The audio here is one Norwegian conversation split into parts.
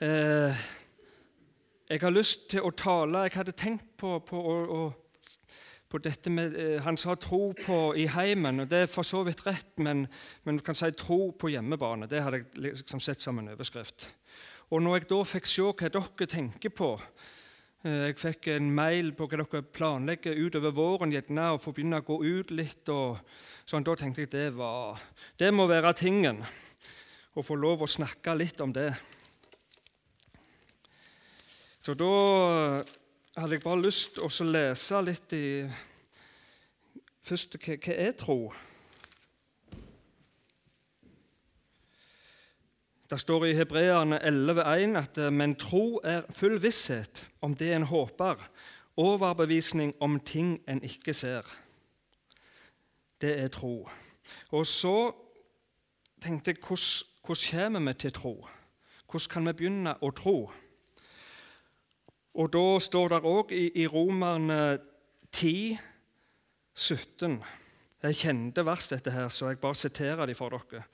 Eh, jeg har lyst til å tale Jeg hadde tenkt på, på, på, på dette med eh, Han sa tro på i heimen, og det er for så vidt rett, men, men du kan si tro på hjemmebane. Det hadde jeg liksom sett som en overskrift. Og når jeg da fikk se hva dere tenker på eh, Jeg fikk en mail på hva dere planlegger utover våren, gjerne å få begynne å gå ut litt. og sånn, Da tenkte jeg det, var, det må være tingen. Å få lov å snakke litt om det. Så da hadde jeg bare lyst til å lese litt i Først, hva, hva er tro? Det står i Hebreerne 11,1 at men tro er full visshet om det en håper, overbevisning om ting en ikke ser. Det er tro. Og så tenkte jeg hvordan, hvordan kommer vi til tro? Hvordan kan vi begynne å tro? Og da står det òg i, i Romerne 10, 17 Det er kjente vers, dette her, så jeg bare siterer de for dere.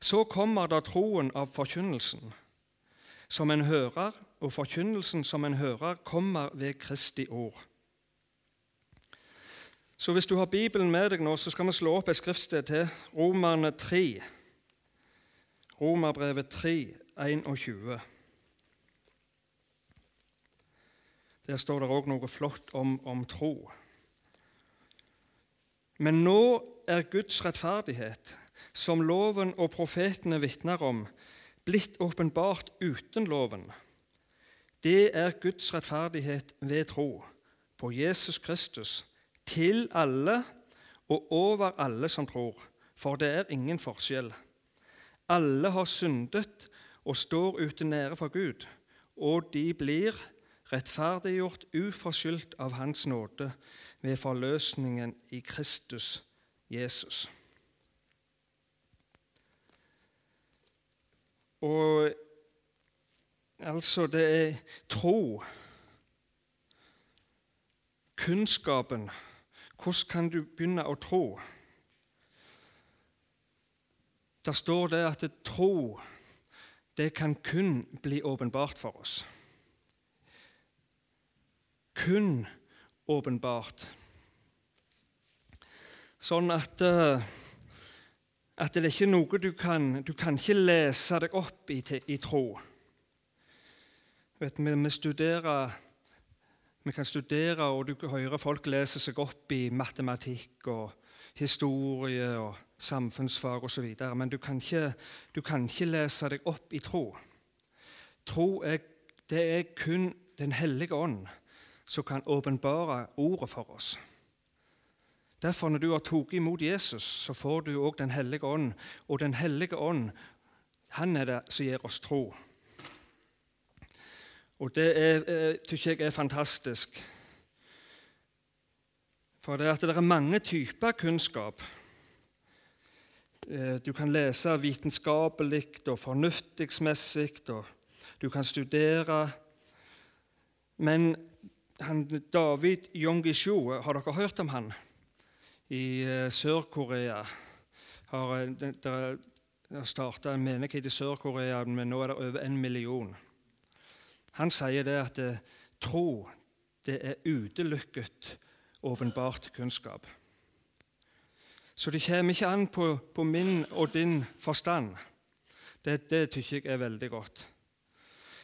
Så kommer da troen av forkynnelsen, som en hører, og forkynnelsen som en hører, kommer ved Kristi ord. Så hvis du har Bibelen med deg nå, så skal vi slå opp et skriftsted til. Romerne 3. Romerbrevet 3, 21. Der står det òg noe flott om, om tro. Men nå er Guds rettferdighet, som loven og profetene vitner om, blitt åpenbart uten loven. Det er Guds rettferdighet ved tro på Jesus Kristus, til alle og over alle som tror, for det er ingen forskjell. Alle har syndet og står ute nære for Gud, og de blir rettferdiggjort uforskyldt av Hans nåde ved forløsningen i Kristus Jesus. Og altså, det er tro, kunnskapen Hvordan kan du begynne å tro? Der står det at tro det kan kun bli åpenbart for oss kun åpenbart. Sånn at, eh, at det er ikke noe du kan Du kan ikke lese deg opp i, i tro. Vet, vi, vi, studerer, vi kan studere, og du kan høre folk lese seg opp i matematikk og historie og samfunnsfag osv., men du kan, ikke, du kan ikke lese deg opp i tro. Tro er, det er kun Den hellige ånd som kan åpenbare ordet for oss. Derfor, når du har tatt imot Jesus, så får du òg Den hellige ånd. Og Den hellige ånd, han er det som gir oss tro. Og det er, syns jeg er fantastisk. For det, er at det er mange typer kunnskap. Eh, du kan lese vitenskapelig og fornuftigsmessig, og du kan studere. Men han, David Yongishu, har dere hørt om han? I uh, Sør-Korea har eh, det starta en menighet i Sør-Korea, men nå er det over en million. Han sier det at uh, tro det er utelukket åpenbart kunnskap. Så det kommer ikke an på, på min og din forstand. Det, det syns jeg er veldig godt.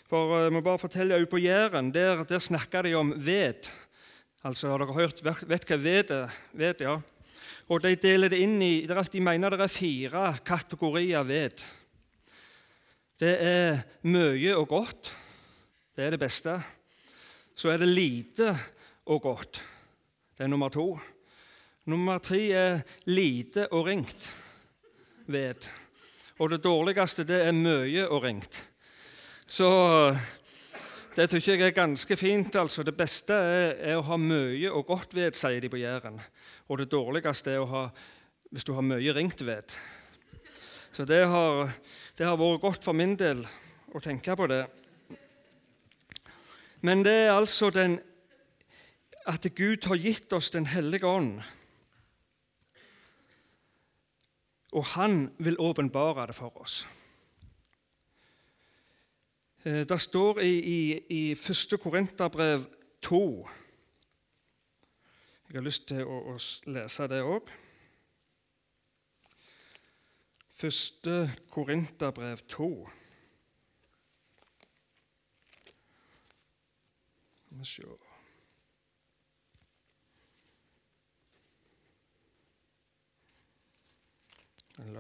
For jeg må bare fortelle Ute på Jæren der, der snakker de om ved. Altså, Har dere hørt, vet hva ved er? Ved, ja. Og De deler det inn i, de mener det er fire kategorier ved. Det er mye og godt. Det er det beste. Så er det lite og godt. Det er nummer to. Nummer tre er lite og ringt ved. Og det dårligste det er mye og ringt. Så det syns jeg er ganske fint. altså. Det beste er, er, å ha mye og godt ved, sier de på Jæren. Og det dårligste er å ha, hvis du har mye ringt ved. Så det har, det har vært godt for min del å tenke på det. Men det er altså den, at Gud har gitt oss Den hellige ånd. Og Han vil åpenbare det for oss. Eh, Det står i, i, i 1. Korinterbrev 2 Jeg har lyst til å, å lese det òg. 1. Korinterbrev 2. Skal vi se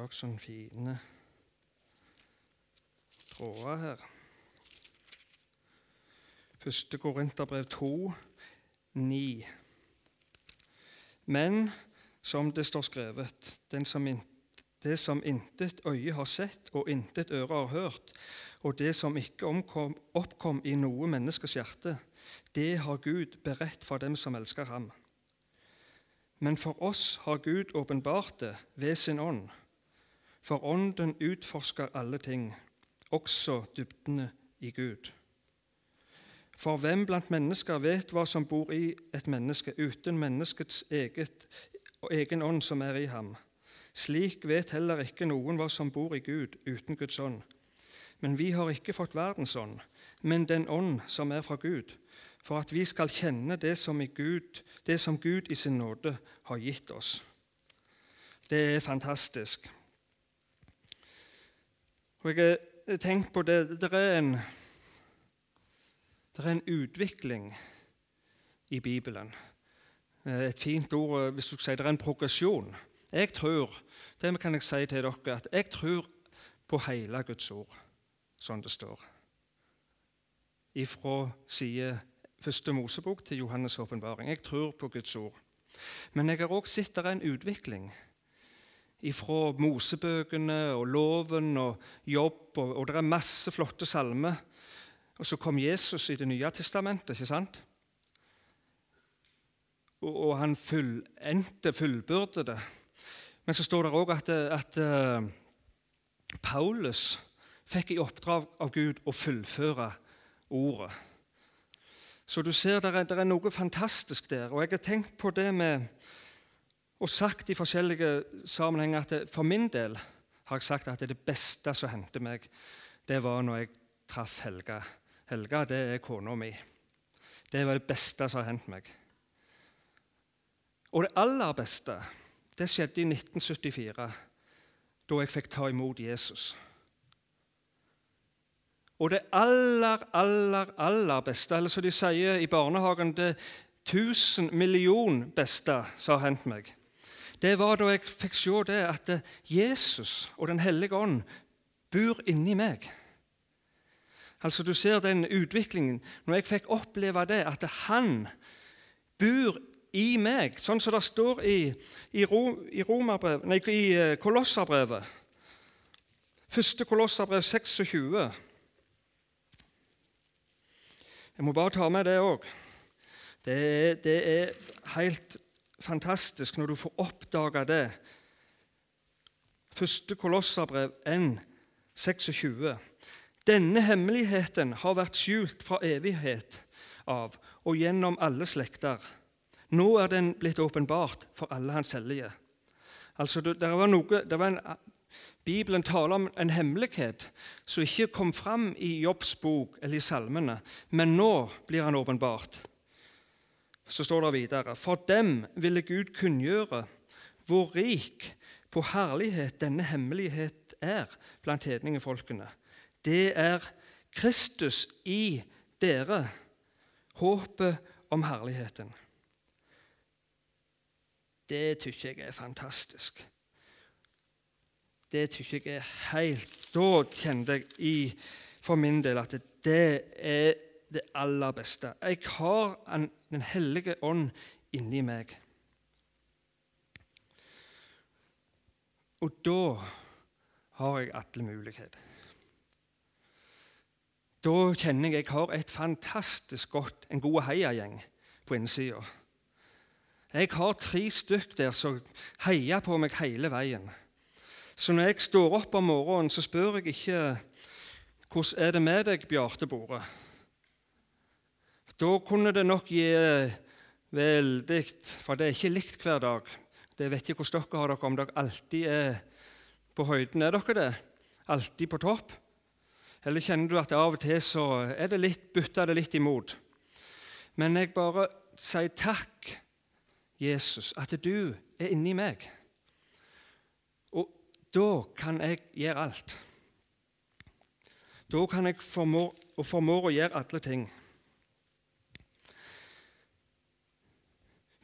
har sånne fine tråder her. 1. Korinterbrev 2, 9. Men som det står skrevet, som in, det som intet øye har sett og intet øre har hørt, og det som ikke omkom, oppkom i noe menneskes hjerte, det har Gud beredt for dem som elsker ham. Men for oss har Gud åpenbart det ved sin ånd. For Ånden utforsker alle ting, også dybdene i Gud. For hvem blant mennesker vet hva som bor i et menneske uten menneskets eget, egen ånd som er i ham? Slik vet heller ikke noen hva som bor i Gud uten Guds ånd. Men vi har ikke fått verdens ånd, men den ånd som er fra Gud, for at vi skal kjenne det som, Gud, det som Gud i sin nåde har gitt oss. Det er fantastisk. Og jeg har tenkt på det Det er en, det er en utvikling i Bibelen. Et fint ord hvis du sier det er en progresjon. Jeg tror det kan jeg si til dere, at jeg tror på hele Guds ord, sånn det står. Ifra side første Mosebok til Johannes' åpenbaring. Jeg tror på Guds ord. Men jeg har også sett det er en utvikling ifra Mosebøkene og loven og jobb, og, og det er masse flotte salmer. Og så kom Jesus i Det nye testamentet, ikke sant? Og, og han fullendte, fullbyrde det. Men så står det òg at, at uh, Paulus fikk i oppdrag av Gud å fullføre ordet. Så du ser det er, er noe fantastisk der. Og jeg har tenkt på det med og sagt i forskjellige sammenhenger at det, for min del har jeg sagt at det, det beste som hendte meg, det var når jeg traff Helga. Helga det er kona mi. Det var det beste som har hendt meg. Og det aller beste det skjedde i 1974, da jeg fikk ta imot Jesus. Og det aller, aller, aller beste, eller som de sier i barnehagen det tusen million beste som har hendt meg, det var da jeg fikk se det at Jesus og Den hellige ånd bor inni meg. Altså Du ser den utviklingen. Når jeg fikk oppleve det, at han bor i meg, sånn som det står i, i, i, nei, i eh, Kolosserbrevet. Første Kolosserbrev 26. Jeg må bare ta med det òg. Det, det, er helt fantastisk når du får oppdage det. Første Kolosserbrev 1, 26. Denne hemmeligheten har vært skjult fra evighet av og gjennom alle slekter. Nå er den blitt åpenbart for alle hans hellige. Altså, det, var noe, det var en, Bibelen taler om en hemmelighet som ikke kom fram i Jobbs bok eller i salmene, men nå blir han åpenbart. Så står det videre.: For dem ville Gud kunngjøre hvor rik på herlighet denne hemmelighet er blant hedningefolkene. Det er Kristus i dere, håpet om herligheten. Det syns jeg er fantastisk. Det syns jeg er helt Da kjente jeg i, for min del at det er det aller beste. Jeg har Den hellige ånd inni meg. Og da har jeg alle muligheter. Da kjenner jeg jeg har et fantastisk godt, en god heiagjeng på innsida. Jeg har tre stykk der som heier på meg hele veien. Så når jeg står opp om morgenen, så spør jeg ikke 'Hvordan er det med deg, Bjarte Bore?' Da kunne det nok gi veldig For det er ikke likt hver dag. Det vet ikke hvordan dere har dere, om dere alltid er på høyden. Er dere det? Alltid på topp? Eller kjenner du at av og til så er det litt, butter det litt imot? Men jeg bare sier takk, Jesus, at du er inni meg. Og da kan jeg gjøre alt. Da kan jeg formå, og formår å gjøre alle ting.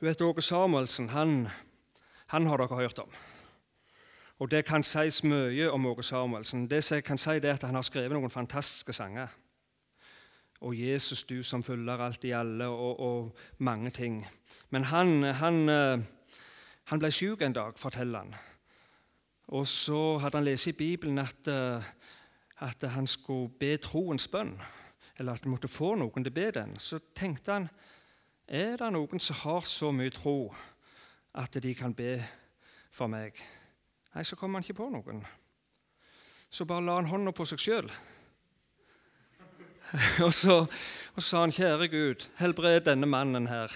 Du vet, Åge Samuelsen han, han har dere hørt om. Og Det kan sies mye om Åge Samuelsen. Det jeg kan si er at Han har skrevet noen fantastiske sanger. Og 'Jesus, du som fyller alt i alle', og, og mange ting. Men han, han, eh, han ble syk en dag, forteller han. Og så hadde han lest i Bibelen at, eh, at han skulle be troens bønn, eller at han måtte få noen til å be den. Så tenkte han er det noen som har så mye tro at de kan be for meg. Nei, så kom han ikke på noen. Så bare la han hånda på seg sjøl. og, så, og så sa han, 'Kjære Gud, helbred denne mannen her.'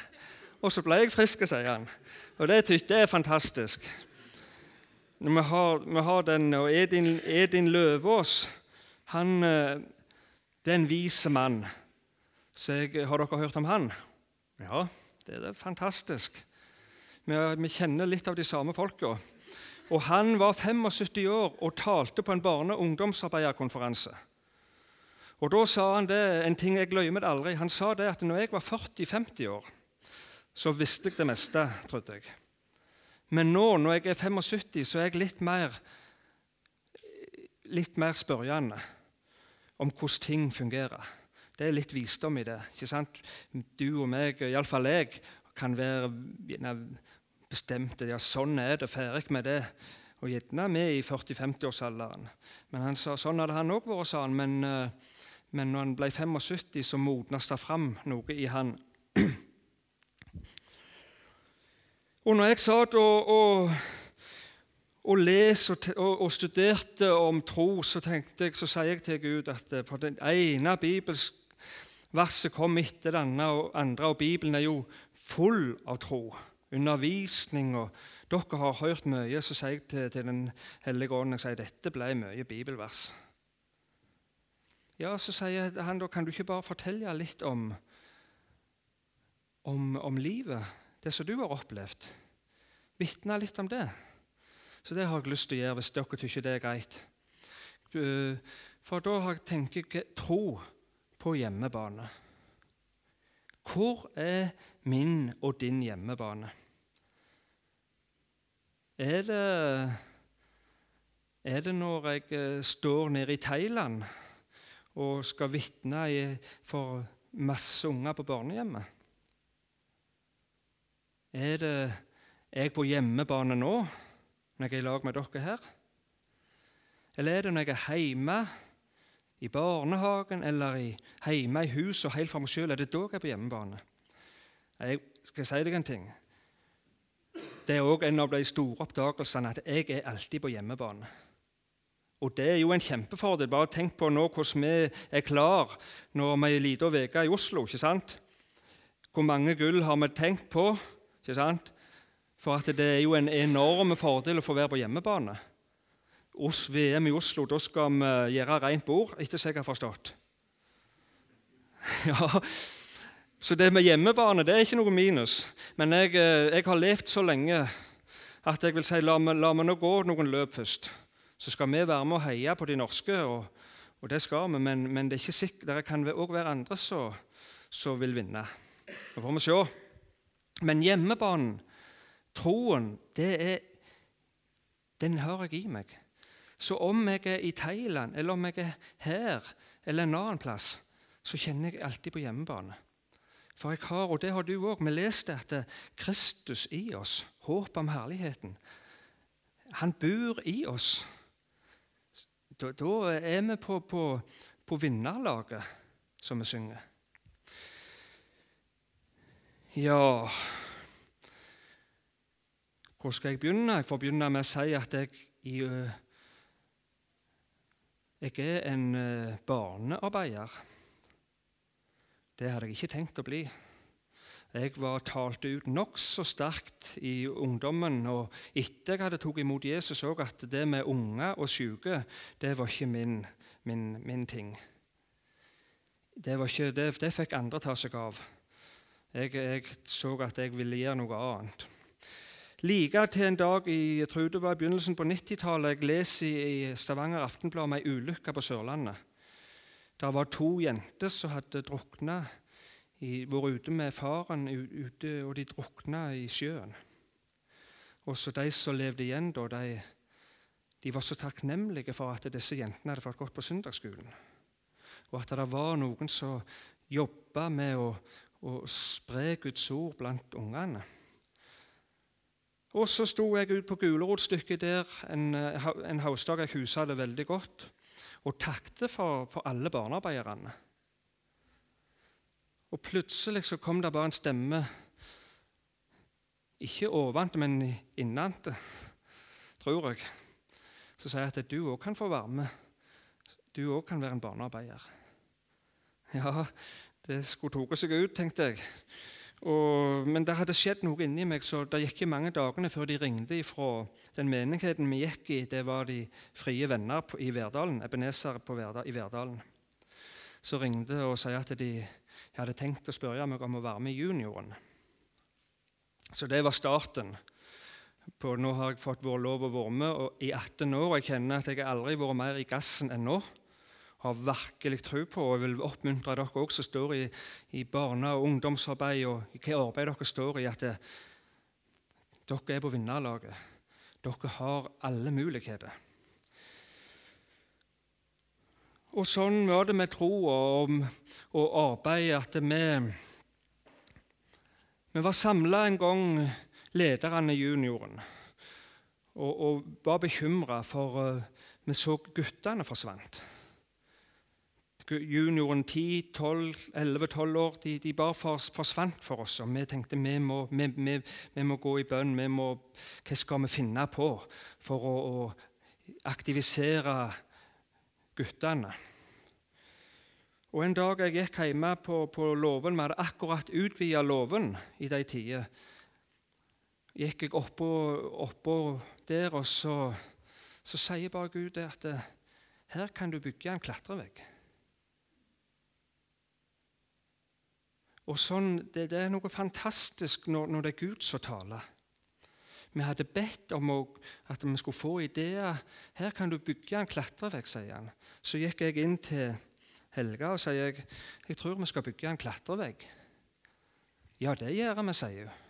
Og så ble jeg frisk, sier han. Og det det er fantastisk. Vi har, vi har den, og Edin, Edin Løvaas han, eh, Det er en vis mann. Så jeg, Har dere hørt om han? Ja, det er fantastisk. Vi, vi kjenner litt av de samme folka. Og han var 75 år og talte på en barne- og ungdomsarbeiderkonferanse. Og Da sa han det, en ting jeg glemmer aldri. Han sa det at når jeg var 40-50 år, så visste jeg det meste, trodde jeg. Men nå, når jeg er 75, så er jeg litt mer, litt mer spørrende om hvordan ting fungerer. Det er litt visdom i det. ikke sant? Du og meg, iallfall jeg, kan være bestemte ja, sånn er det, ferdig med det. Og gjerne vi i 40-50-årsalderen. Men han sa, sånn hadde han òg vært, sa han. Men, eh, men når han ble 75, så modnes det fram noe i han. Og når jeg satt og, og, og leste og, og, studerte om tro, så tenkte jeg, så sier jeg til Gud at eh, for den ene bibelverset kom etter det andre, og Bibelen er jo full av tro undervisning. og Dere har hørt mye, så sier jeg til, til Den hellige ånd jeg sier, dette ble mye bibelvers. Ja, så sier han da kan du ikke bare fortelle litt om, om, om livet, det som du har opplevd. Vitne litt om det. Så det har jeg lyst til å gjøre hvis dere syns det er greit. For da har jeg tenkt tro på hjemmebane. Hvor er min og din hjemmebane? Er det, er det når jeg eh, står nede i Thailand og skal vitne for masse unger på barnehjemmet? Er det jeg på hjemmebane nå, når jeg er i lag med dere her? Eller er det når jeg er hjemme i barnehagen eller hjemme i huset og helt for meg sjøl? Er det da jeg er på hjemmebane? Jeg skal si deg en ting. Det er òg en av de store oppdagelsene at jeg er alltid på hjemmebane. Og det er jo en kjempefordel. Bare tenk på nå hvordan vi er klar når vi er en liten uke i Oslo. ikke sant? Hvor mange gull har vi tenkt på? ikke sant? For at det er jo en enorm fordel å få være på hjemmebane. Hos VM i Oslo da skal vi gjøre rent bord, etter som jeg har forstått. Ja, så det med hjemmebane det er ikke noe minus. Men jeg, eh, jeg har levd så lenge at jeg vil si la meg, la meg nå gå noen løp først. Så skal vi være med og heie på de norske, og, og det skal vi. Men, men det, sikkert, det kan òg være andre som vil vinne. Nå får vi se. Men hjemmebanen, troen, det er, den har jeg i meg. Så om jeg er i Thailand, eller om jeg er her eller en annen plass, så kjenner jeg alltid på hjemmebane. For jeg har, og det har du òg, vi leste at Kristus i oss, håp om herligheten, han bor i oss. Da, da er vi på, på, på vinnerlaget, som vi synger. Ja Hvor skal jeg begynne? Jeg får begynne med å si at jeg, jeg er en barnearbeider. Det hadde jeg ikke tenkt å bli. Jeg var talt ut nokså sterkt i ungdommen. Og etter jeg hadde tatt imot Jesus, òg at det med unger og syke det var ikke min, min, min ting. Det, ikke, det, det, fikk andre ta seg av. Jeg, jeg, så at jeg ville gjøre noe annet. Like til en dag i jeg det var begynnelsen på 90-tallet jeg leser i Stavanger Aftenblad om ei ulykke på Sørlandet. Det var to jenter som hadde drukna, vært ute med faren ute, og de drukna i sjøen. Og så De som levde igjen da, de, de var så takknemlige for at disse jentene hadde fått gått på søndagsskolen og at det var noen som jobba med å, å, spre Guds ord blant ungene. Og så sto jeg ut på gulrotstykket der en, en høstdag jeg husa det veldig godt, og takket for, for alle barnearbeiderne. Og plutselig så kom det bare en stemme, ikke ovenfra, men innenfra, tror jeg, som sier at du òg kan få være med. Du òg kan være en barnearbeider. Ja, det skulle tatt seg ut, tenkte jeg. Og, men det hadde skjedd noe inni meg, så det gikk ikke mange dagene før de ringte fra den menigheten vi gikk i. Det var de Frie Venner i Verdalen, Ebenezer i Verdalen. Så ringte og sa at de hadde tenkt å spørre meg om å være med i junioren. Så det var starten. På, nå har jeg fått vår lov å være med i 18 år, og jeg kjenner at jeg aldri har vært mer i gassen enn nå har virkelig tro på. Og jeg vil oppmuntre dere også som står i, i barne- og ungdomsarbeid og i hva arbeid dere står i, at det, dere er på vinnerlaget. Dere har alle muligheter. Og sånn var det med troa og, og arbeidet at vi, vi var samla en gang, lederne i junioren, og, og var bekymra for uh, vi så guttene forsvant junioren 10, 12, 11, 12 år de, de, bare forsvant for oss. og Vi tenkte vi må, vi, vi, vi må gå i bønn. Må, hva skal vi finne på for å, å aktivisere guttene? Og En dag jeg gikk hjemme på, på låven, vi hadde akkurat utvida låven i de tider, gikk jeg oppå, oppå der, og så, så sier bare Gud at her kan du bygge en klatrevegg. Og sånn, det, det, er noe fantastisk når, når, det er Gud som taler. Vi hadde bedt om å, at vi skulle få ideer. 'Her kan du bygge en klatrevegg', sier han. Så gikk jeg inn til Helga og sier jeg, 'Jeg tror vi skal bygge en klatrevegg'. 'Ja, det gjør vi', sier hun.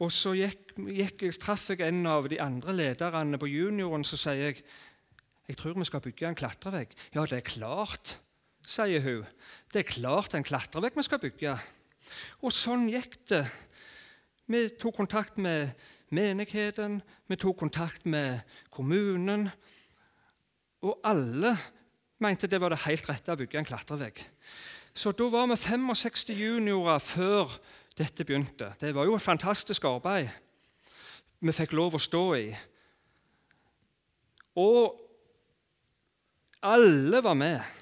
Og så gikk, gikk, traff jeg en av de andre lederne på junioren, så sier jeg, 'Jeg tror vi skal bygge en klatrevegg'. 'Ja, det er klart', sier hun. Det er klart en klatrevegg vi skal bygge. Og sånn gikk det. Vi tok kontakt med menigheten, vi tok kontakt med kommunen. Og alle mente det var det helt rette å bygge en klatrevegg. Så da var vi 65 juniorer før dette begynte. Det var jo et fantastisk arbeid vi fikk lov å stå i. Og alle var med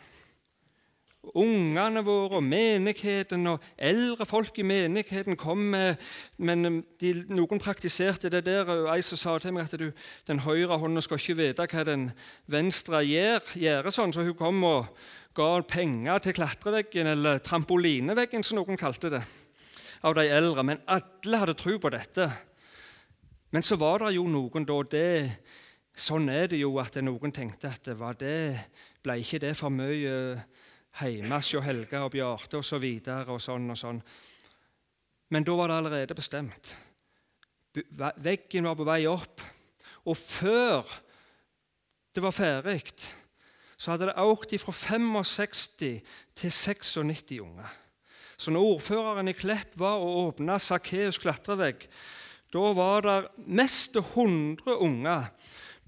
ungene våre og menigheten og eldre folk i menigheten kom med Men de, noen praktiserte det der. og Ei som sa til meg at du, den høyre hånda skal ikke vite hva den venstre gjør, gjør sånn, så hun kom og ga penger til klatreveggen, eller trampolineveggen, som noen kalte det, av de eldre. Men alle hadde tro på dette. Men så var det jo noen da det, Sånn er det jo at noen tenkte at det var det, ble ikke det for mye hjemme hos Helga og Bjarte osv. Og, og sånn og sånn. Men da var det allerede bestemt. Veggen var på vei opp. Og før det var ferdig, så hadde det økt fra 65 til 96 unger. Så når ordføreren i Klepp var og åpna Sakkeus klatrevegg, da var det mest 100 unger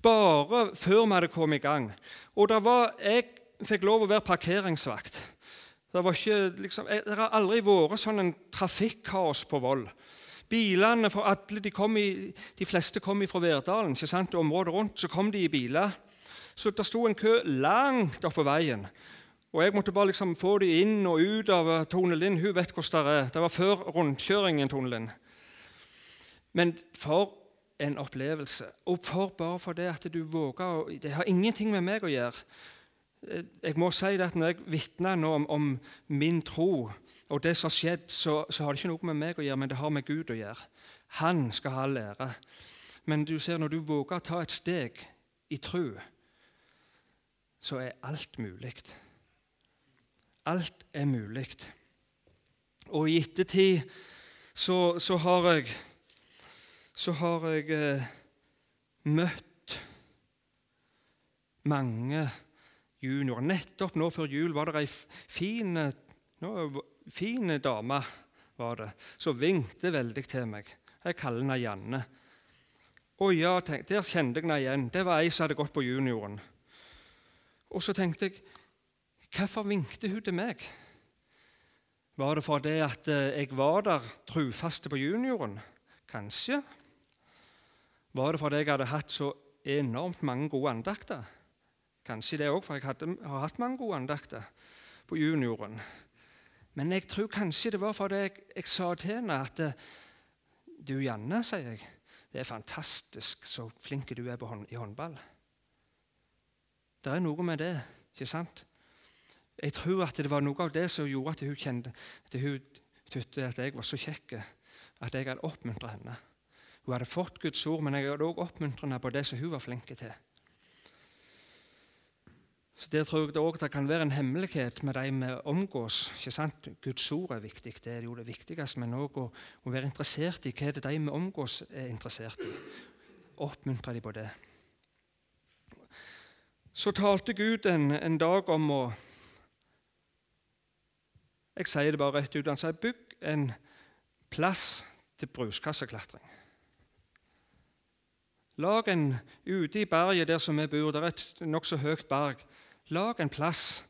bare før vi hadde kommet i gang. Og det var, Jeg fikk lov å være parkeringsvakt. Det, ikke, liksom, det har aldri vært sånn en trafikkaos på Voll. Bilene for alle, de, i, de fleste kom fra Verdalen, ikke sant? området rundt. Så kom de i biler. Så det sto en kø langt oppe veien. Og Jeg måtte bare liksom få dem inn og ut av Tone Lind. Hun vet hvordan det er. Det var før rundkjøringen. Tone Lind. Men for en opplevelse. Og for bare for det at du våger Det har ingenting med meg å gjøre. Eh, jeg må si at Når jeg vitner nå om, om, min tro og det som har skjedd, så, så, har det ikke noe med meg å gjøre, men det har med Gud å gjøre. Han skal ha lære. Men du ser, når du våger å ta et steg i tro, så er alt mulig. Alt er mulig. Og i ettertid så, så har jeg, så har jeg eh, møtt mange juniorer. Nettopp nå før jul var det ei fin, fin dame var det, som vinkte veldig til meg. Jeg kaller henne Janne. Å ja, tenk, der kjente jeg henne igjen. Det var ei som hadde gått på junioren. Og så tenkte jeg Hvorfor vinkte hun til meg? Var det fordi at eh, jeg var der trufaste på junioren? Kanskje. Var det fordi jeg hadde hatt så enormt mange gode andakter? Kanskje det òg, for jeg hadde, har hatt mange gode andakter på junioren. Men jeg tror kanskje det var fordi jeg, jeg sa til henne at eh, Du, Janne, sier jeg, det er fantastisk så flink du er hånd, i håndball. Det er noe med det, ikke sant? Jeg tror at det var noe av det som gjorde at hun kjente at hun tydde at jeg var så kjekk at jeg hadde oppmuntra henne. Hun hadde fått Guds ord, men jeg hadde også oppmuntret henne på det som hun var flink til. Så Der tror jeg det også det kan være en hemmelighet med de vi omgås. ikke sant? Guds ord er viktig, det er jo det viktigste, men òg å, å, være interessert i hva det de vi omgås, er interessert i. Oppmuntre dem på det. Så talte Gud en, en dag om å Jeg sier det bare rett ut. Han sier bygg en plass til bruskasseklatring. Lag en ute i berget der som vi bor. Det er et nokså høyt berg. Lag en plass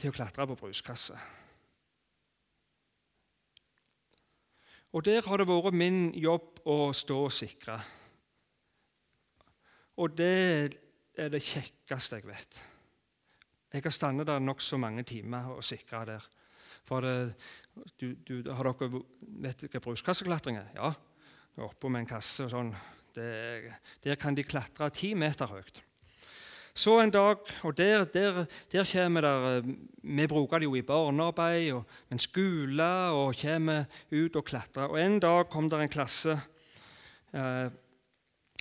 til å klatre på bruskasse. Og Der har det vært min jobb å stå og sikre. Og det er det kjekkeste jeg vet. Jeg har stått der nokså mange timer og sikra der. For det, du, du, har dere vet hva bruskasseklatring er? Ja. Oppå med en kasse og sånn. Det, der kan de klatre ti meter høyt. Så en dag, og der, der, der kommer der, eh, Vi bruker det jo i barnearbeid, og, en skole, og kommer ut og klatrer. Og En dag kom der en klasse. Eh,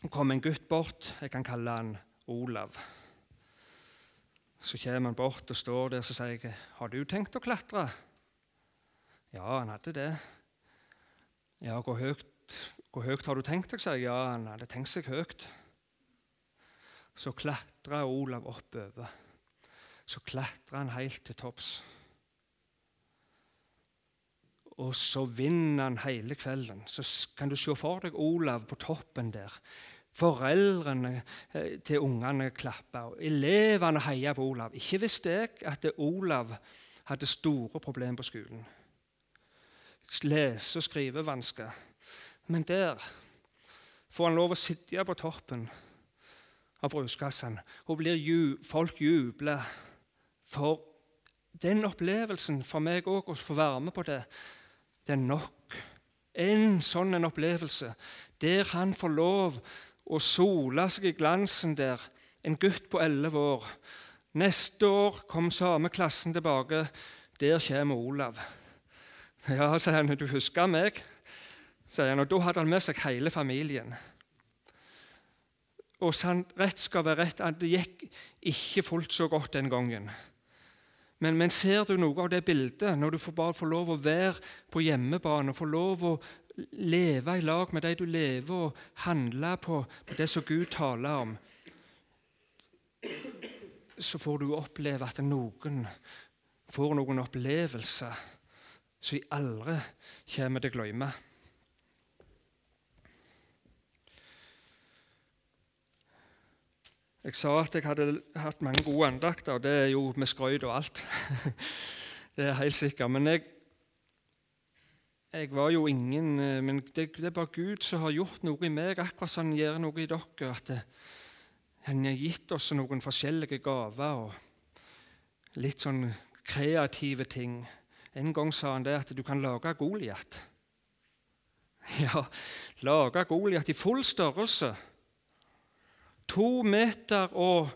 kom en gutt bort. Jeg kan kalle han Olav. Så kommer han bort og står der og sier jeg, 'Har du tenkt å klatre?' Ja, han hadde det. Ja, hvor høyt, hvor høyt har du tenkt deg? sier jeg. Ja, han hadde tenkt seg høyt. Så klatrer Olav oppover. Så klatrer han helt til topps. Og så vinner han hele kvelden. Så kan du se for deg Olav på toppen der. Foreldrene eh, til ungene klappa, og elevene heia på Olav. Ikke visste jeg at Olav hadde store problemer på skolen. Lese- og skrivevansker. Men der får han lov å sitte på toppen av bruskassen. blir folk jubler for den opplevelsen for meg òg, å få være med på det, det er nok. En sånn en opplevelse der han får lov å sole seg i glansen der, en gutt på elleve år. Neste år kom samme klassen tilbake. Der kommer Olav. Ja, sier han, du husker meg? sier han, og Da hadde han med seg hele familien. Og rett skal være rett, at det gikk ikke fullt så godt den gangen. Men, men, ser du noe av det bildet, når du får bare får lov å være på hjemmebane, får lov å leve i lag med de du lever, og handle på, på det som Gud taler om, så får du oppleve at noen får noen opplevelser som vi aldri kommer til å glemme. Jeg sa at jeg hadde hatt mange gode andakter, og det er jo med skrøyt og alt. det er helt sikkert. Men jeg, jeg var jo ingen eh, Men det, det, er bare Gud som har gjort noe i meg, akkurat som han gjør noe i dere. at det, Han har gitt oss noen forskjellige gaver og litt sånn kreative ting. En gang sa han det at du kan lage Goliat. Ja, lage Goliat i full størrelse To meter og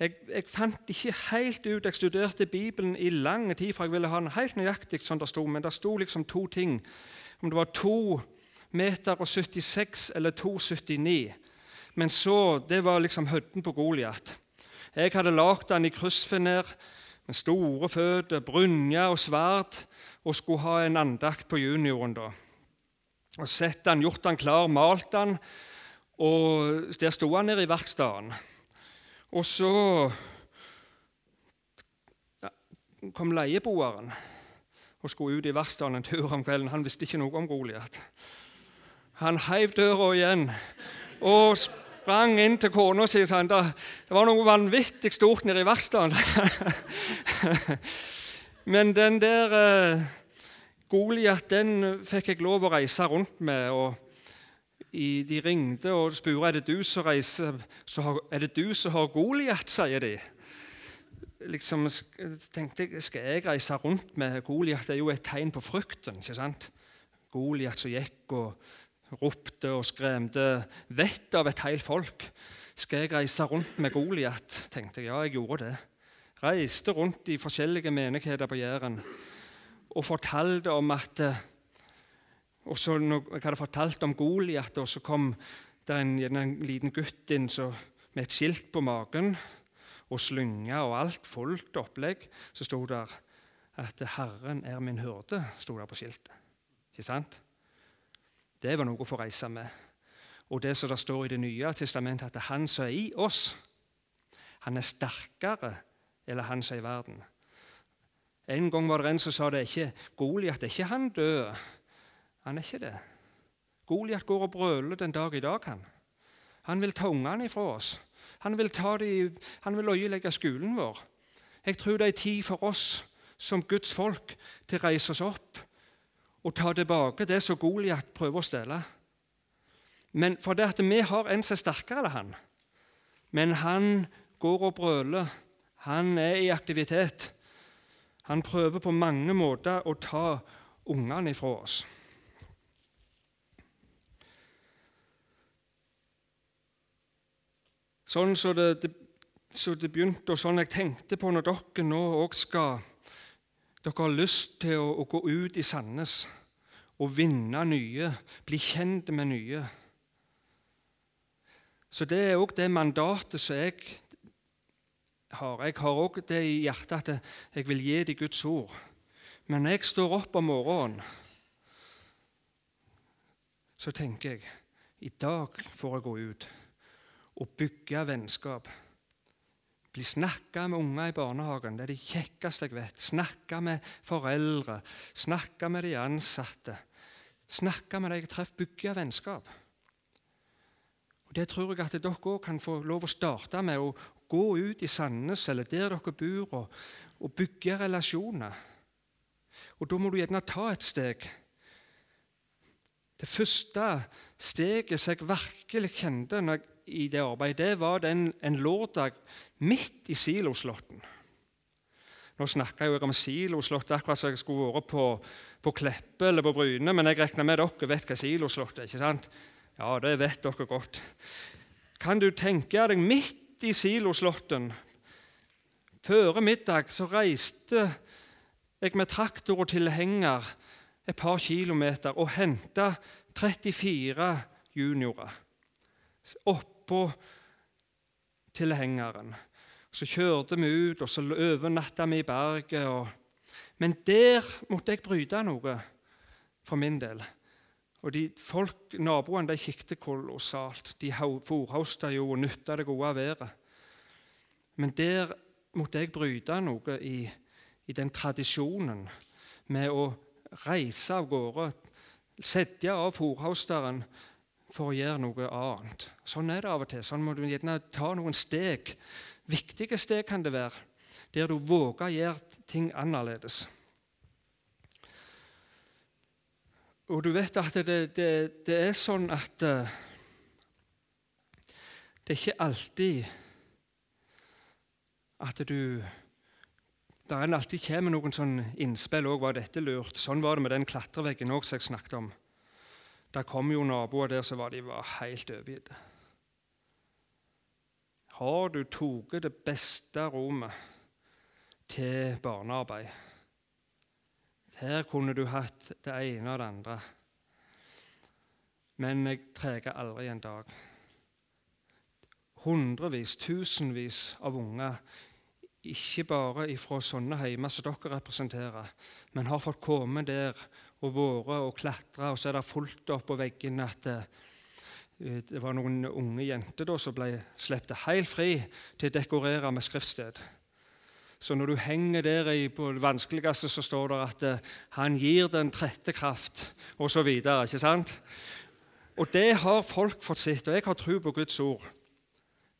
jeg, jeg, fant ikke helt ut Jeg studerte Bibelen i lang tid, for jeg ville ha den helt nøyaktig som det sto, men det sto liksom to ting. Om det var to meter og 76 eller 2,79. Men så Det var liksom høyden på Goliat. Jeg hadde lagd den i kryssfiner med store føtter, brynje og sverd, og skulle ha en andakt på junioren. da. Og Sett den, gjort den klar, malt den, og der sto han nede i verkstedet. Og så kom leieboeren og skulle ut i verkstedet en tur om kvelden. Han visste ikke noe om Goliat. Han heiv døra igjen og sprang inn til kona si og sa det var noe vanvittig stort nede i verkstedet. Men den der uh, Goliat den fikk jeg lov å reise rundt med. og De ringte og spurte er det du som reiser, har, er det du som har Goliat, sier de. Liksom, tenkte jeg, Skal jeg reise rundt med Goliat? Det er jo et tegn på frykten. ikke sant? Goliat som gikk og ropte og skremte vettet av et helt folk. Skal jeg reise rundt med Goliat? tenkte jeg. Ja, jeg gjorde det. Reiste rundt i forskjellige menigheter på Jæren og fortalte om at og så når jeg hadde fortalt om Goliat, så kom det en, en, liten gutt inn så, med et skilt på magen og slynge og alt, fullt opplegg. Så sto det at 'Herren er min hyrde', sto der på skiltet. Ikke sant? Det var noe å få reise med. Og det som det står i Det nye testamentet, at han som er i oss, han er sterkere eller han som er i verden. En gang var det en som sa det ikke Goliat er ikke han død. Han er ikke det. Goliat går og brøler den dag i dag. Han Han vil ta ungene ifra oss. Han vil, ta de, han vil øyelegge skolen vår. Jeg tror det er tid for oss som Guds folk til å reise oss opp og ta tilbake det som Goliat prøver å stjele. Men for det at vi har en som er sterkere enn han. Men han går og brøler. Han er i aktivitet. Han prøver på mange måter å ta ungene ifra oss. Sånn så det, det, så det, begynte, og sånn jeg tenkte på når dere nå òg skal Dere har lyst til å, å, gå ut i Sandnes og vinne nye, bli kjent med nye. Så det er òg det mandatet som jeg har. Jeg har òg det i hjertet at jeg vil gi dem Guds ord. Men når jeg står opp om morgenen, så tenker jeg i dag får jeg gå ut å bygge vennskap. Bli snakka med unger i barnehagen. Det er det kjekkeste jeg vet. Snakke med foreldre, snakke med de ansatte. Snakke med de jeg treffer. Bygge vennskap. Og Det tror jeg at dere òg kan få lov å starte med. Å gå ut i Sandnes eller der dere bor, og, og bygge relasjoner. Og Da må du gjerne ta et steg. Det første steget som jeg virkelig kjente når jeg i det arbeidet, det var den, en lørdag midt i Siloslåtten. Nå snakka jeg om Siloslott akkurat som jeg skulle vært på, på Kleppe eller på Bryne, men jeg regner med dere vet hva Siloslott er. ikke sant? Ja, det vet dere godt. Kan du tenke deg, midt i Siloslåtten, før middag, så reiste jeg med traktor og tilhenger et par kilometer og henta 34 juniorer oppå tilhengeren. Så kjørte vi ut, og så overnatta vi i berget. Og... Men der måtte jeg bryte noe for min del. Og de folk, Naboene de kikket kolossalt. De fòrhosta jo og nytta det gode været. Men der måtte jeg bryte noe i, i den tradisjonen med å reise av gårde, sette av fòrhosteren for å gjøre noe annet. Sånn er det av og til. Sånn må du gjerne ta noen steg. Viktige steg kan det være, der du våger å gjøre ting annerledes. Og du vet at det, det, det er sånn at uh, det er ikke alltid at du Det er alltid kommer noen sånn innspill òg. Var dette lurt? Sånn var det med den klatreveggen òg som jeg snakket om. Der kom jo naboer der som de var helt overgitt. har du tatt det beste rommet til barnearbeid. Her kunne du hatt det ene og det andre. Men jeg treger aldri en dag. Hundrevis, tusenvis av unger, ikke bare fra sånne heimer som dere representerer, men har fått komme der og vært og klatre, og så er det fullt opp på veggene at det, eh, var noen unge jenter da, som ble sluppet helt fri til å dekorere med skriftsted. Så når du henger der i, på det vanskeligste, så står det at uh, 'han gir den trette kraft', osv. Ikke sant? Og det har folk fått sett, og jeg har tro på Guds ord.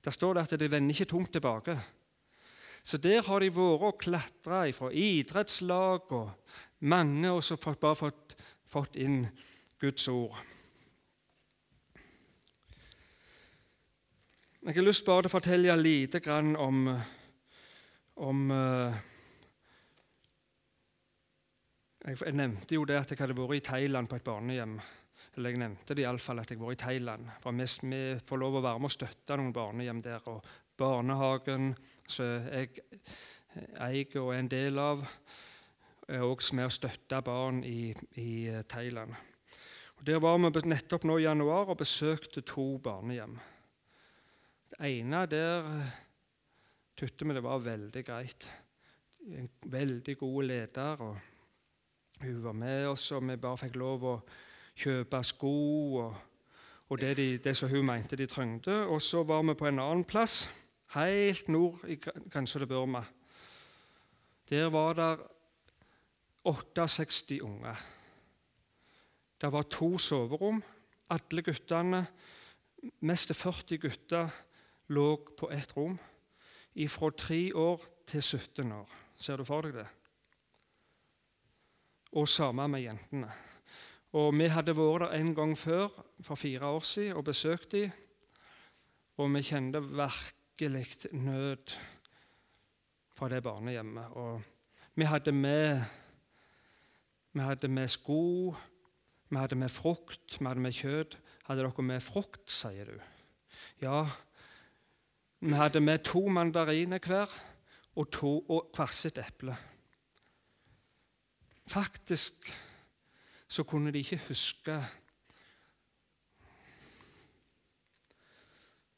Der står det at det vender ikke tungt tilbake. Så der har de vært og klatra fra idrettslag og mange, også fått, bare fått, fått inn Guds ord. Jeg har lyst bare til å fortelle lite grann om om uh, jeg, nevnte jo det at jeg hadde vært i Thailand på et barnehjem. Eller jeg nevnte det iallfall at jeg var i Thailand. For vi, får lov å være med og støtte noen barnehjem der. Og barnehagen som jeg eier og er en del av, også med å støtte barn i, i eh, Thailand. Og Der var vi nettopp nå i januar og besøkte to barnehjem. Det ene der Tytte vi det var veldig greit. En veldig god leder. og Hun var med oss, og vi bare fikk lov å kjøpe sko og, og det, de, det, som hun mente de trengte. Og så var vi på en annen plass, helt nord i grensa til Burma. Der var det 68 unger. Det var to soverom. Alle guttene, mest 40 gutter, lå på ett rom fra tre år til 17 år. Ser du for deg det? Og samme med jentene. Og Vi hadde vært der en gang før, for fire år siden, og besøkt dem. Og vi kjente virkelig nød fra det barnehjemmet. Og vi hadde med, vi hadde med sko, vi hadde med frukt, vi hadde med kjøtt. Hadde dere med frukt, sier du? Ja, vi hadde med to mandariner hver og, to, og hvert sitt eple. Faktisk så kunne de ikke huske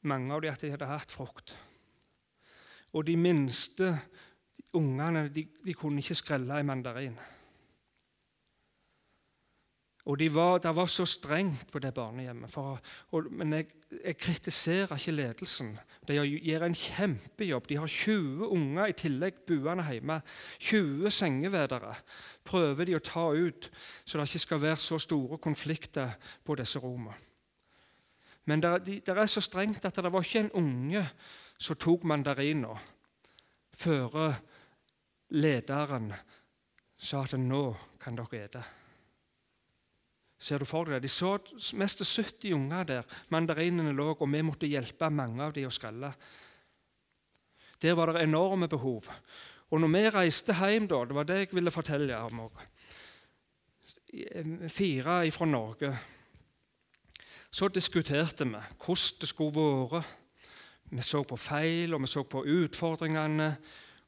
mange av dem at de hadde hatt frukt. Og de minste ungene de, de kunne ikke skrelle en mandarin. Og de var, Det var så strengt på det barnehjemmet. For, og, men jeg, jeg, kritiserer ikke ledelsen. De gjør en kjempejobb. De har 20 unger i tillegg buende hjemme. 20 sengevedere prøver de å ta ut, så det ikke skal være så store konflikter på disse rommene. Men det, de, det er så strengt at det var ikke en unge som tok mandarina før lederen sa at nå kan dere ete. Ser du for deg? De så mest 70 unger der. Mandarinene lå, og vi måtte hjelpe mange av dem å skrelle. Der var det enorme behov. Og når vi reiste hjem, da, det var det jeg ville fortelle om òg Fire fra Norge. Så diskuterte vi hvordan det skulle være. Vi så på feil, og vi så på utfordringene,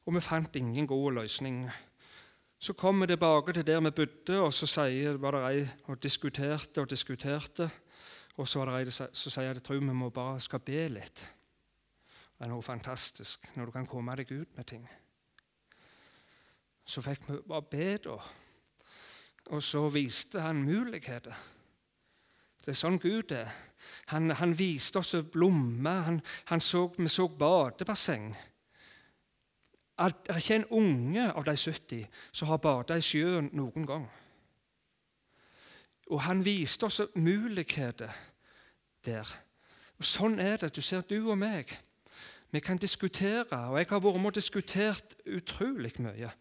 og vi fant ingen gode løsninger. Så kom vi tilbake til der vi bodde, og så var det ei og diskuterte og diskuterte. Og så var det ei som sier at jeg tror vi må bare skal be litt. Det er noe fantastisk når du kan komme deg ut med ting. Så fikk vi bare be, da. Og så viste han muligheter. Det er sånn Gud er. Han, han viste oss blomster. Vi så badebasseng det er ikke en unge av de 70 som har bada i sjøen noen gang. Og han viste oss muligheter der. Og Sånn er det. Du ser, du og meg. Vi kan diskutere, og jeg har vært med og diskutert utrolig mye.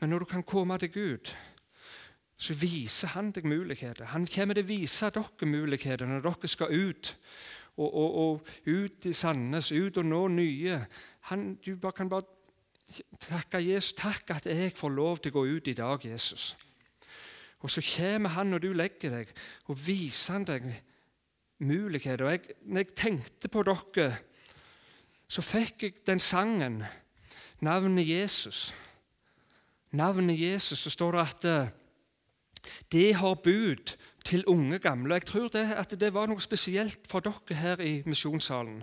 Men når du kan komme til Gud, så viser han deg muligheter. Han kommer til å vise dere muligheter når dere skal ut. Og, og, og ut i Sandnes, ut og nå nye. Han, du bare kan bare takke Jesus. Takk at jeg får lov til å gå ut i dag, Jesus. Og så kommer han når du legger deg, og viser han deg muligheter. Og jeg, når jeg tenkte på dere, så fikk jeg den sangen, navnet Jesus. Navnet Jesus, så står det at eh, det har bud til unge gamle. Jeg tror det, at det var noe spesielt for dere her i misjonssalen.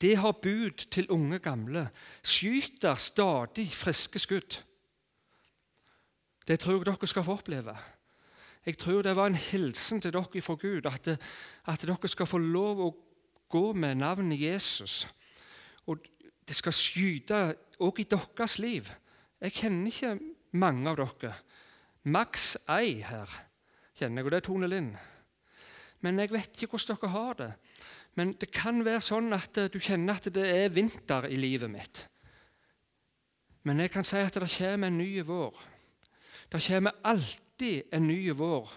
Det har bud til unge gamle. Skyter stadig friske skudd. Det tror jeg dere skal få oppleve. Jeg tror det var en hilsen til dere fra Gud, at, at dere skal få lov å gå med navnet Jesus. Og det skal skyte òg i deres liv. Jeg kjenner ikke mange av dere. Maks ei her kjenner jeg, og det er Tone Lind. Men jeg vet ikke hvordan dere har det. Men det kan være sånn at du kjenner at det er vinter i livet mitt. Men jeg kan si at det kommer en ny vår. Det kommer alltid en ny vår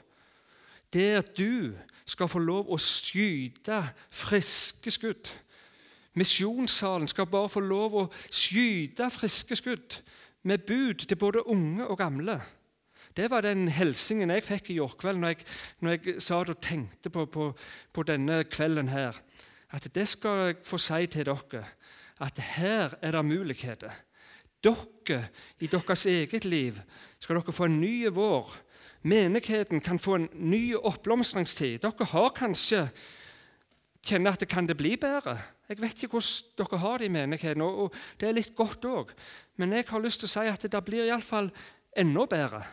der du skal få lov å skyte friske skudd. Misjonssalen skal bare få lov å skyte friske skudd med bud til både unge og gamle. Det var den helsingen jeg fikk i går kveld når jeg, når jeg satt og tenkte på, på, på, denne kvelden her. At det skal jeg få si til dere, at her er det muligheter. Dere, i deres eget liv, skal dere få en ny vår. Menigheten kan få en ny oppblomstringstid. Dere har kanskje kjenner at det kan det bli bedre. Jeg vet ikke hvordan dere har det i menigheten, og det er litt godt òg. Men jeg har lyst til å si at det blir iallfall enda bedre.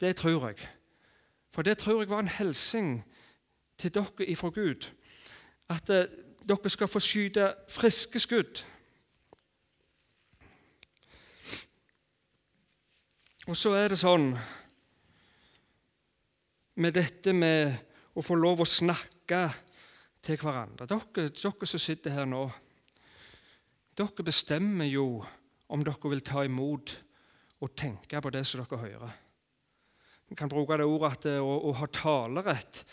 Det tror jeg. For det tror jeg var en hilsen til dere ifra Gud. At eh, dere skal få skyte friske skudd. Og så er det sånn med dette med å få lov å snakke til hverandre Dere, dere som sitter her nå, dere bestemmer jo om dere vil ta imot og tenke på det som dere hører. Vi kan bruke det ordet at å, å ha talerett.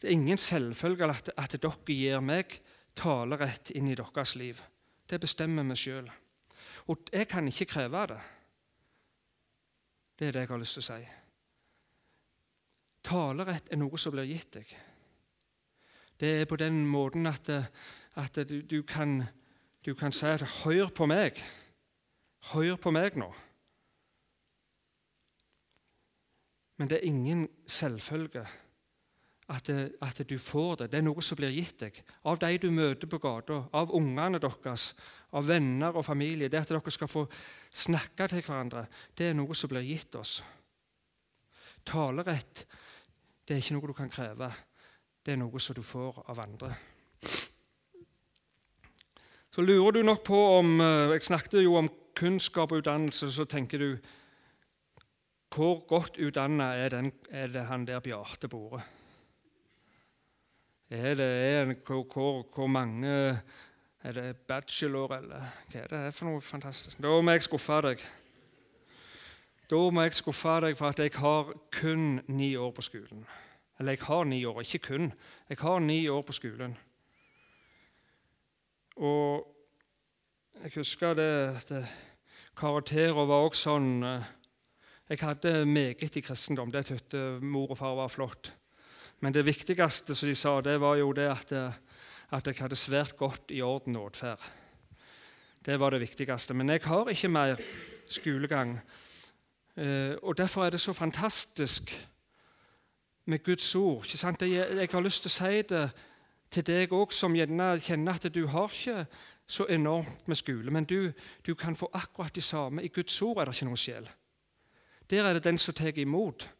Det er ingen selvfølge at, at dere gir meg talerett inn i deres liv. Det bestemmer vi sjøl. Og jeg kan ikke kreve det. Det er det jeg har lyst til å si. Talerett er noe som blir gitt deg. Det er på den måten at, at du, du, kan, du kan si at 'hør på meg'. Hør på meg nå. Men det er ingen selvfølge at, at, du får det. Det er noe som blir gitt deg av de du møter på gata, av ungene deres, av venner og familie. Det at dere skal få snakke til hverandre, det er noe som blir gitt oss. Talerett det er ikke noe du kan kreve. Det er noe som du får av andre. Så lurer du nok på om eh, Jeg snakket jo om kunnskap og utdannelse. Så tenker du hvor godt utdanna er, er, det han der Bjarte Bore? Er det, er hvor, hvor, hvor, mange Er det bachelor, eller hva er det for noe fantastisk? Da må jeg skuffe deg. Da må jeg skuffe deg for at jeg har kun ni år på skolen. Eller jeg har ni år, ikke kun. Jeg har ni år på skolen. Og jeg husker det, det Karakterer var også sånn eh, jeg hadde meget i kristendom. Det syntes mor og far var flott. Men det viktigste som de sa, det var jo det at, at jeg hadde svært godt i orden og atferd. Det var det viktigste. Men jeg har ikke mer skolegang. Eh, og Derfor er det så fantastisk med Guds ord. Ikke sant? Jeg har lyst til å si det til deg òg, som gjerne kjenner at du har ikke så enormt med skole, men du, du kan få akkurat det samme. I Guds ord er det ikke noe sjel. Der er det den som tar imot.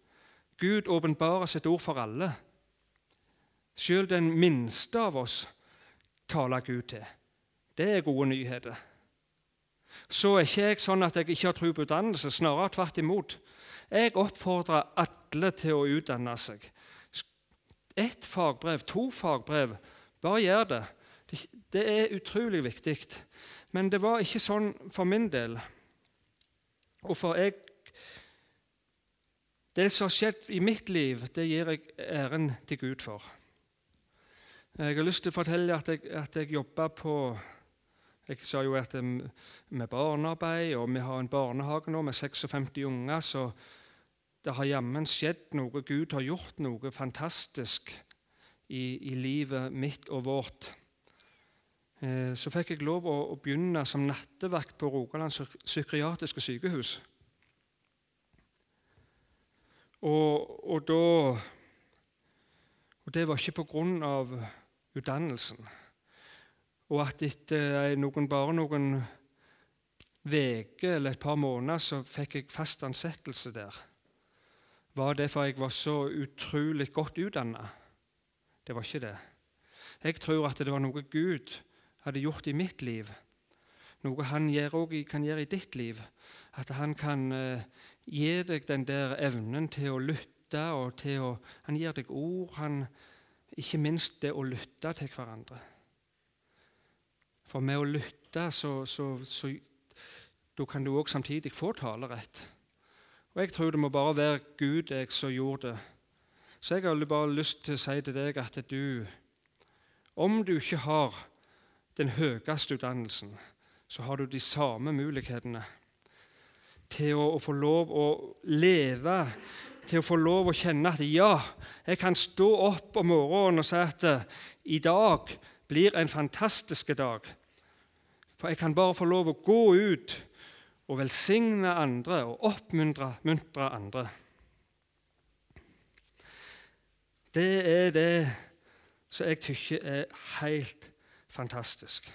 Gud åpenbarer sitt ord for alle. Selv den minste av oss taler Gud til. Det er gode nyheter. Så er ikke jeg sånn at jeg ikke har tro på utdannelse, snarere tvert imot. Jeg oppfordrer alle til å utdanne seg. Ett fagbrev, to fagbrev, bare gjør det. Det er utrolig viktig. Men det var ikke sånn for min del. Og for jeg det som har skjedd i mitt liv, det gir jeg æren til Gud for. Jeg har lyst til å fortelle at jeg, at jeg jobber på Jeg sa jo at med barnearbeid, og vi har en barnehage nå med 56 unger, så det har jammen skjedd noe. Gud har gjort noe fantastisk i, i livet mitt og vårt. eh, så fikk jeg lov å, å begynne som nattevakt på Rogaland psykiatriske sykehus. Og, og, da, og det var ikke på grunn av utdannelsen. Og at etter noen, bare noen uker eller et par måneder så fikk jeg fast ansettelse der. Var det for jeg var så utrolig godt utdanna? Det var ikke det. Jeg tror at det var noe Gud hadde gjort i mitt liv. Noe han gjør også, kan gjøre i ditt liv. At han kan uh, gi deg den der evnen til å lytte. og til å, Han gir deg ord. Han, ikke minst det å lytte til hverandre. For med å lytte så, så, så da kan du òg samtidig få talerett. Og Jeg tror det må bare være Gud jeg som gjorde det. Så jeg har bare lyst til å si til deg at du, om du ikke har den høyeste utdannelsen, så har du de samme mulighetene til å, å, få lov å leve, til å få lov å kjenne at ja, jeg kan stå opp om morgenen og si at i dag blir en fantastisk dag. For jeg kan bare få lov å gå ut og velsigne andre og oppmuntre andre. Det er det som jeg syns er helt fantastisk.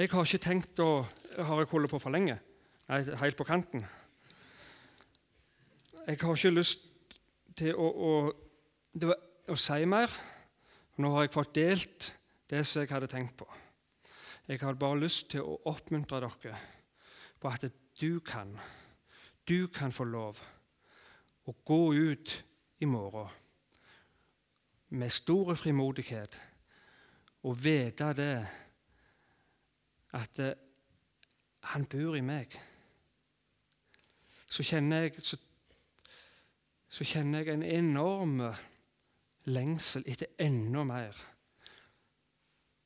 Jeg har ikke tenkt å Har jeg holdt på for lenge? Nei, helt på kanten. Jeg har ikke lyst til å, å, å si mer. Nå har jeg fått delt det som jeg hadde tenkt på. Jeg hadde bare lyst til å oppmuntre dere på at du kan, du kan få lov å gå ut i morgen med stor frimodighet og vite det at eh, han bor i meg, så kjenner jeg, så, så kjenner jeg en enorm lengsel etter enda mer.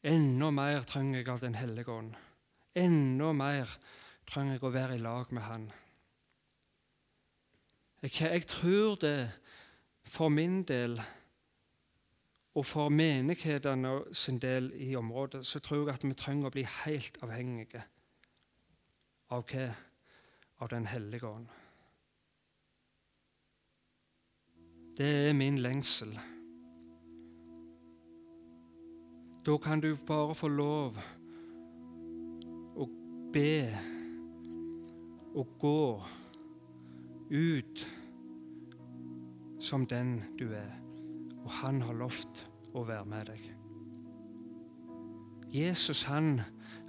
Enda mer trenger jeg av Den hellige ånd. Enda mer trenger jeg å være i lag med Han. Jeg, jeg tror det for min del og for menighetene sin del i området så tror jeg at vi trenger å bli helt avhengige av hva? Av Den hellige ånd. Det er min lengsel. Da kan du bare få lov å be og gå ut som den du er og han har lovt å være med deg. Jesus han,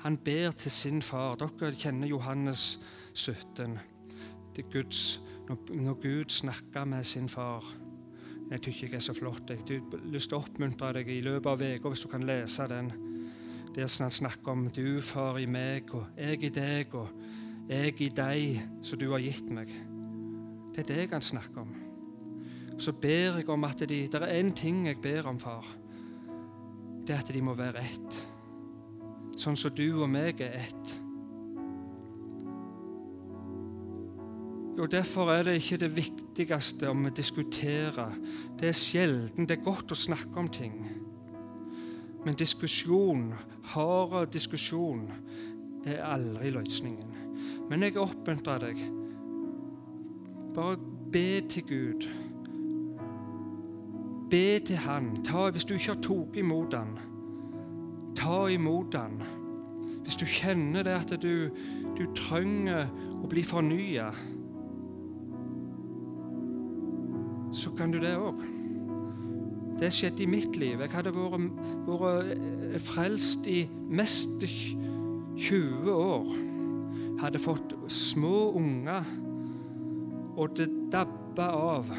han ber til sin far. Dere kjenner Johannes 17. Det Guds, når Gud snakker med sin far. Jeg syns jeg er så flott. Jeg har lyst til å oppmuntre deg i løpet av uka hvis du kan lese den. Der han snakker om du, far, i meg, og jeg i deg, og jeg i deg, som du har gitt meg. Det er det han snakker om så ber jeg om at de, det er én ting jeg ber om, far. Det er at de må være ett. Sånn som du og meg er ett. Og Derfor er det ikke det viktigste om vi diskuterer. Det er sjelden. Det er godt å snakke om ting. Men diskusjon, hard diskusjon, er aldri løsningen. Men jeg oppmuntrer deg. Bare be til Gud. Be til Han. Ta, hvis du ikke har tatt imot Han, ta imot Han. Hvis du kjenner det at du, du trenger å bli fornya, så kan du det òg. Det skjedde i mitt liv. Jeg hadde vært, vært frelst i mest 20 år. Hadde fått små unger, og det dabba av.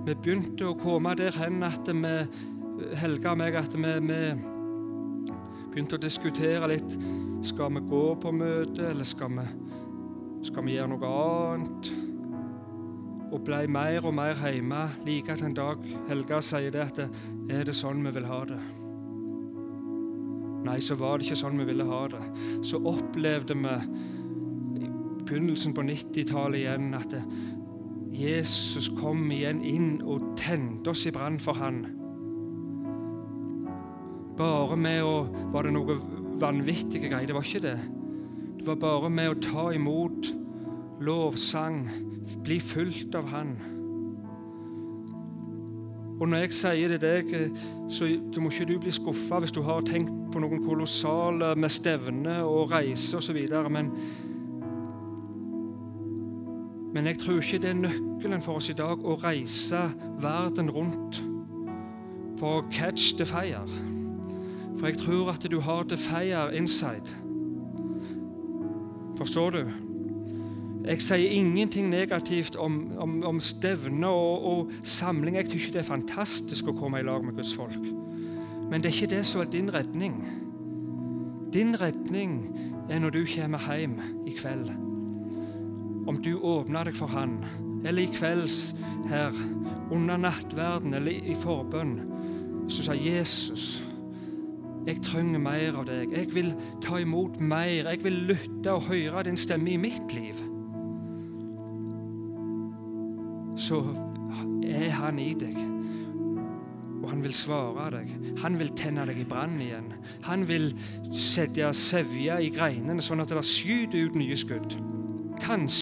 Vi begynte å komme der hen at vi, Helga og meg, at vi, vi, begynte å diskutere litt. Skal vi gå på møte, eller skal vi, skal vi gjøre noe annet? Og ble mer og mer hjemme. Like at en dag Helga sier det at er det sånn vi vil ha det? Nei, så var det ikke sånn vi ville ha det. Så opplevde vi i begynnelsen på 90-tallet igjen at det, Jesus kom igjen inn og tente oss i brann for Han. bare med å Var det noe vanvittige greier? Det var ikke det. Det var bare med å ta imot lovsang, bli fulgt av Han. Og når jeg sier det deg, så må ikke du bli skuffa hvis du har tenkt på noen kolossale med stevne og reise osv. Men, men jeg tror ikke det er nøkkelen for oss i dag å reise verden rundt for å catch the fire. For jeg tror at du har the fire inside. Forstår du? Jeg sier ingenting negativt om, om, om stevner og, og, samling. Jeg syns det er fantastisk å komme i lag med Guds folk. Men det er ikke det som er din redning. Din redning er når du kommer hjem i kveld. Om du åpner deg for Han, eller i kvelds her, under nattverden eller i forbønn, så sier Jesus jeg trenger mer av deg. Jeg vil ta imot mer. Jeg vil lytte og høre din stemme i mitt liv. så er han i deg. Og han vil svare deg. Han vil tenne deg i brann igjen. Han vil sette sevje i greinene, sånn at det skyter ut nye skudd. Kanskje